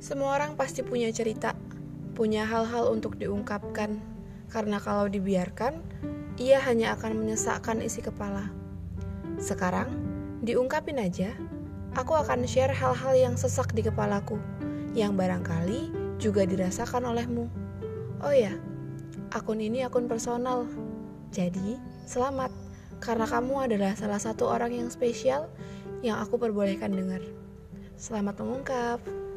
Semua orang pasti punya cerita, punya hal-hal untuk diungkapkan, karena kalau dibiarkan, ia hanya akan menyesakkan isi kepala. Sekarang, diungkapin aja, aku akan share hal-hal yang sesak di kepalaku, yang barangkali juga dirasakan olehmu. Oh ya, akun ini akun personal, jadi selamat, karena kamu adalah salah satu orang yang spesial yang aku perbolehkan dengar. Selamat mengungkap.